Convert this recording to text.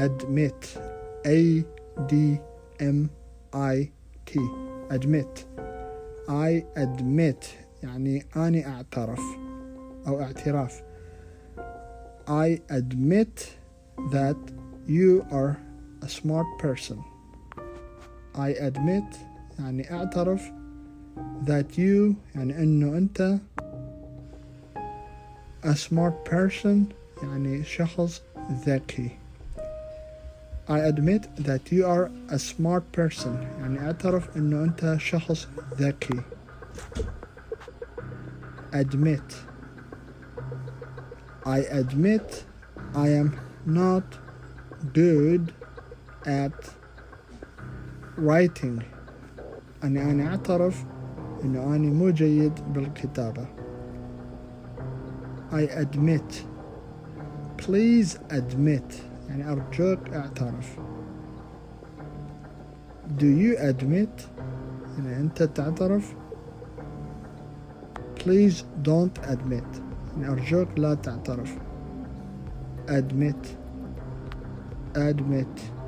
admit A D M I T admit I admit يعني أنا أعترف أو اعتراف I admit that you are a smart person I admit يعني أعترف that you يعني أنه أنت a smart person يعني شخص ذكي I admit that you are a smart person يعني اعترف أنه أنت شخص ذكي admit I admit I am not good at writing أنا أنا أعترف أنه أنا مو جيد بالكتابة I admit please admit يعني أرجوك اعترف. Do you admit يعني أنت تعترف؟ Please don't admit. يعني أرجوك لا تعترف. Admit. Admit.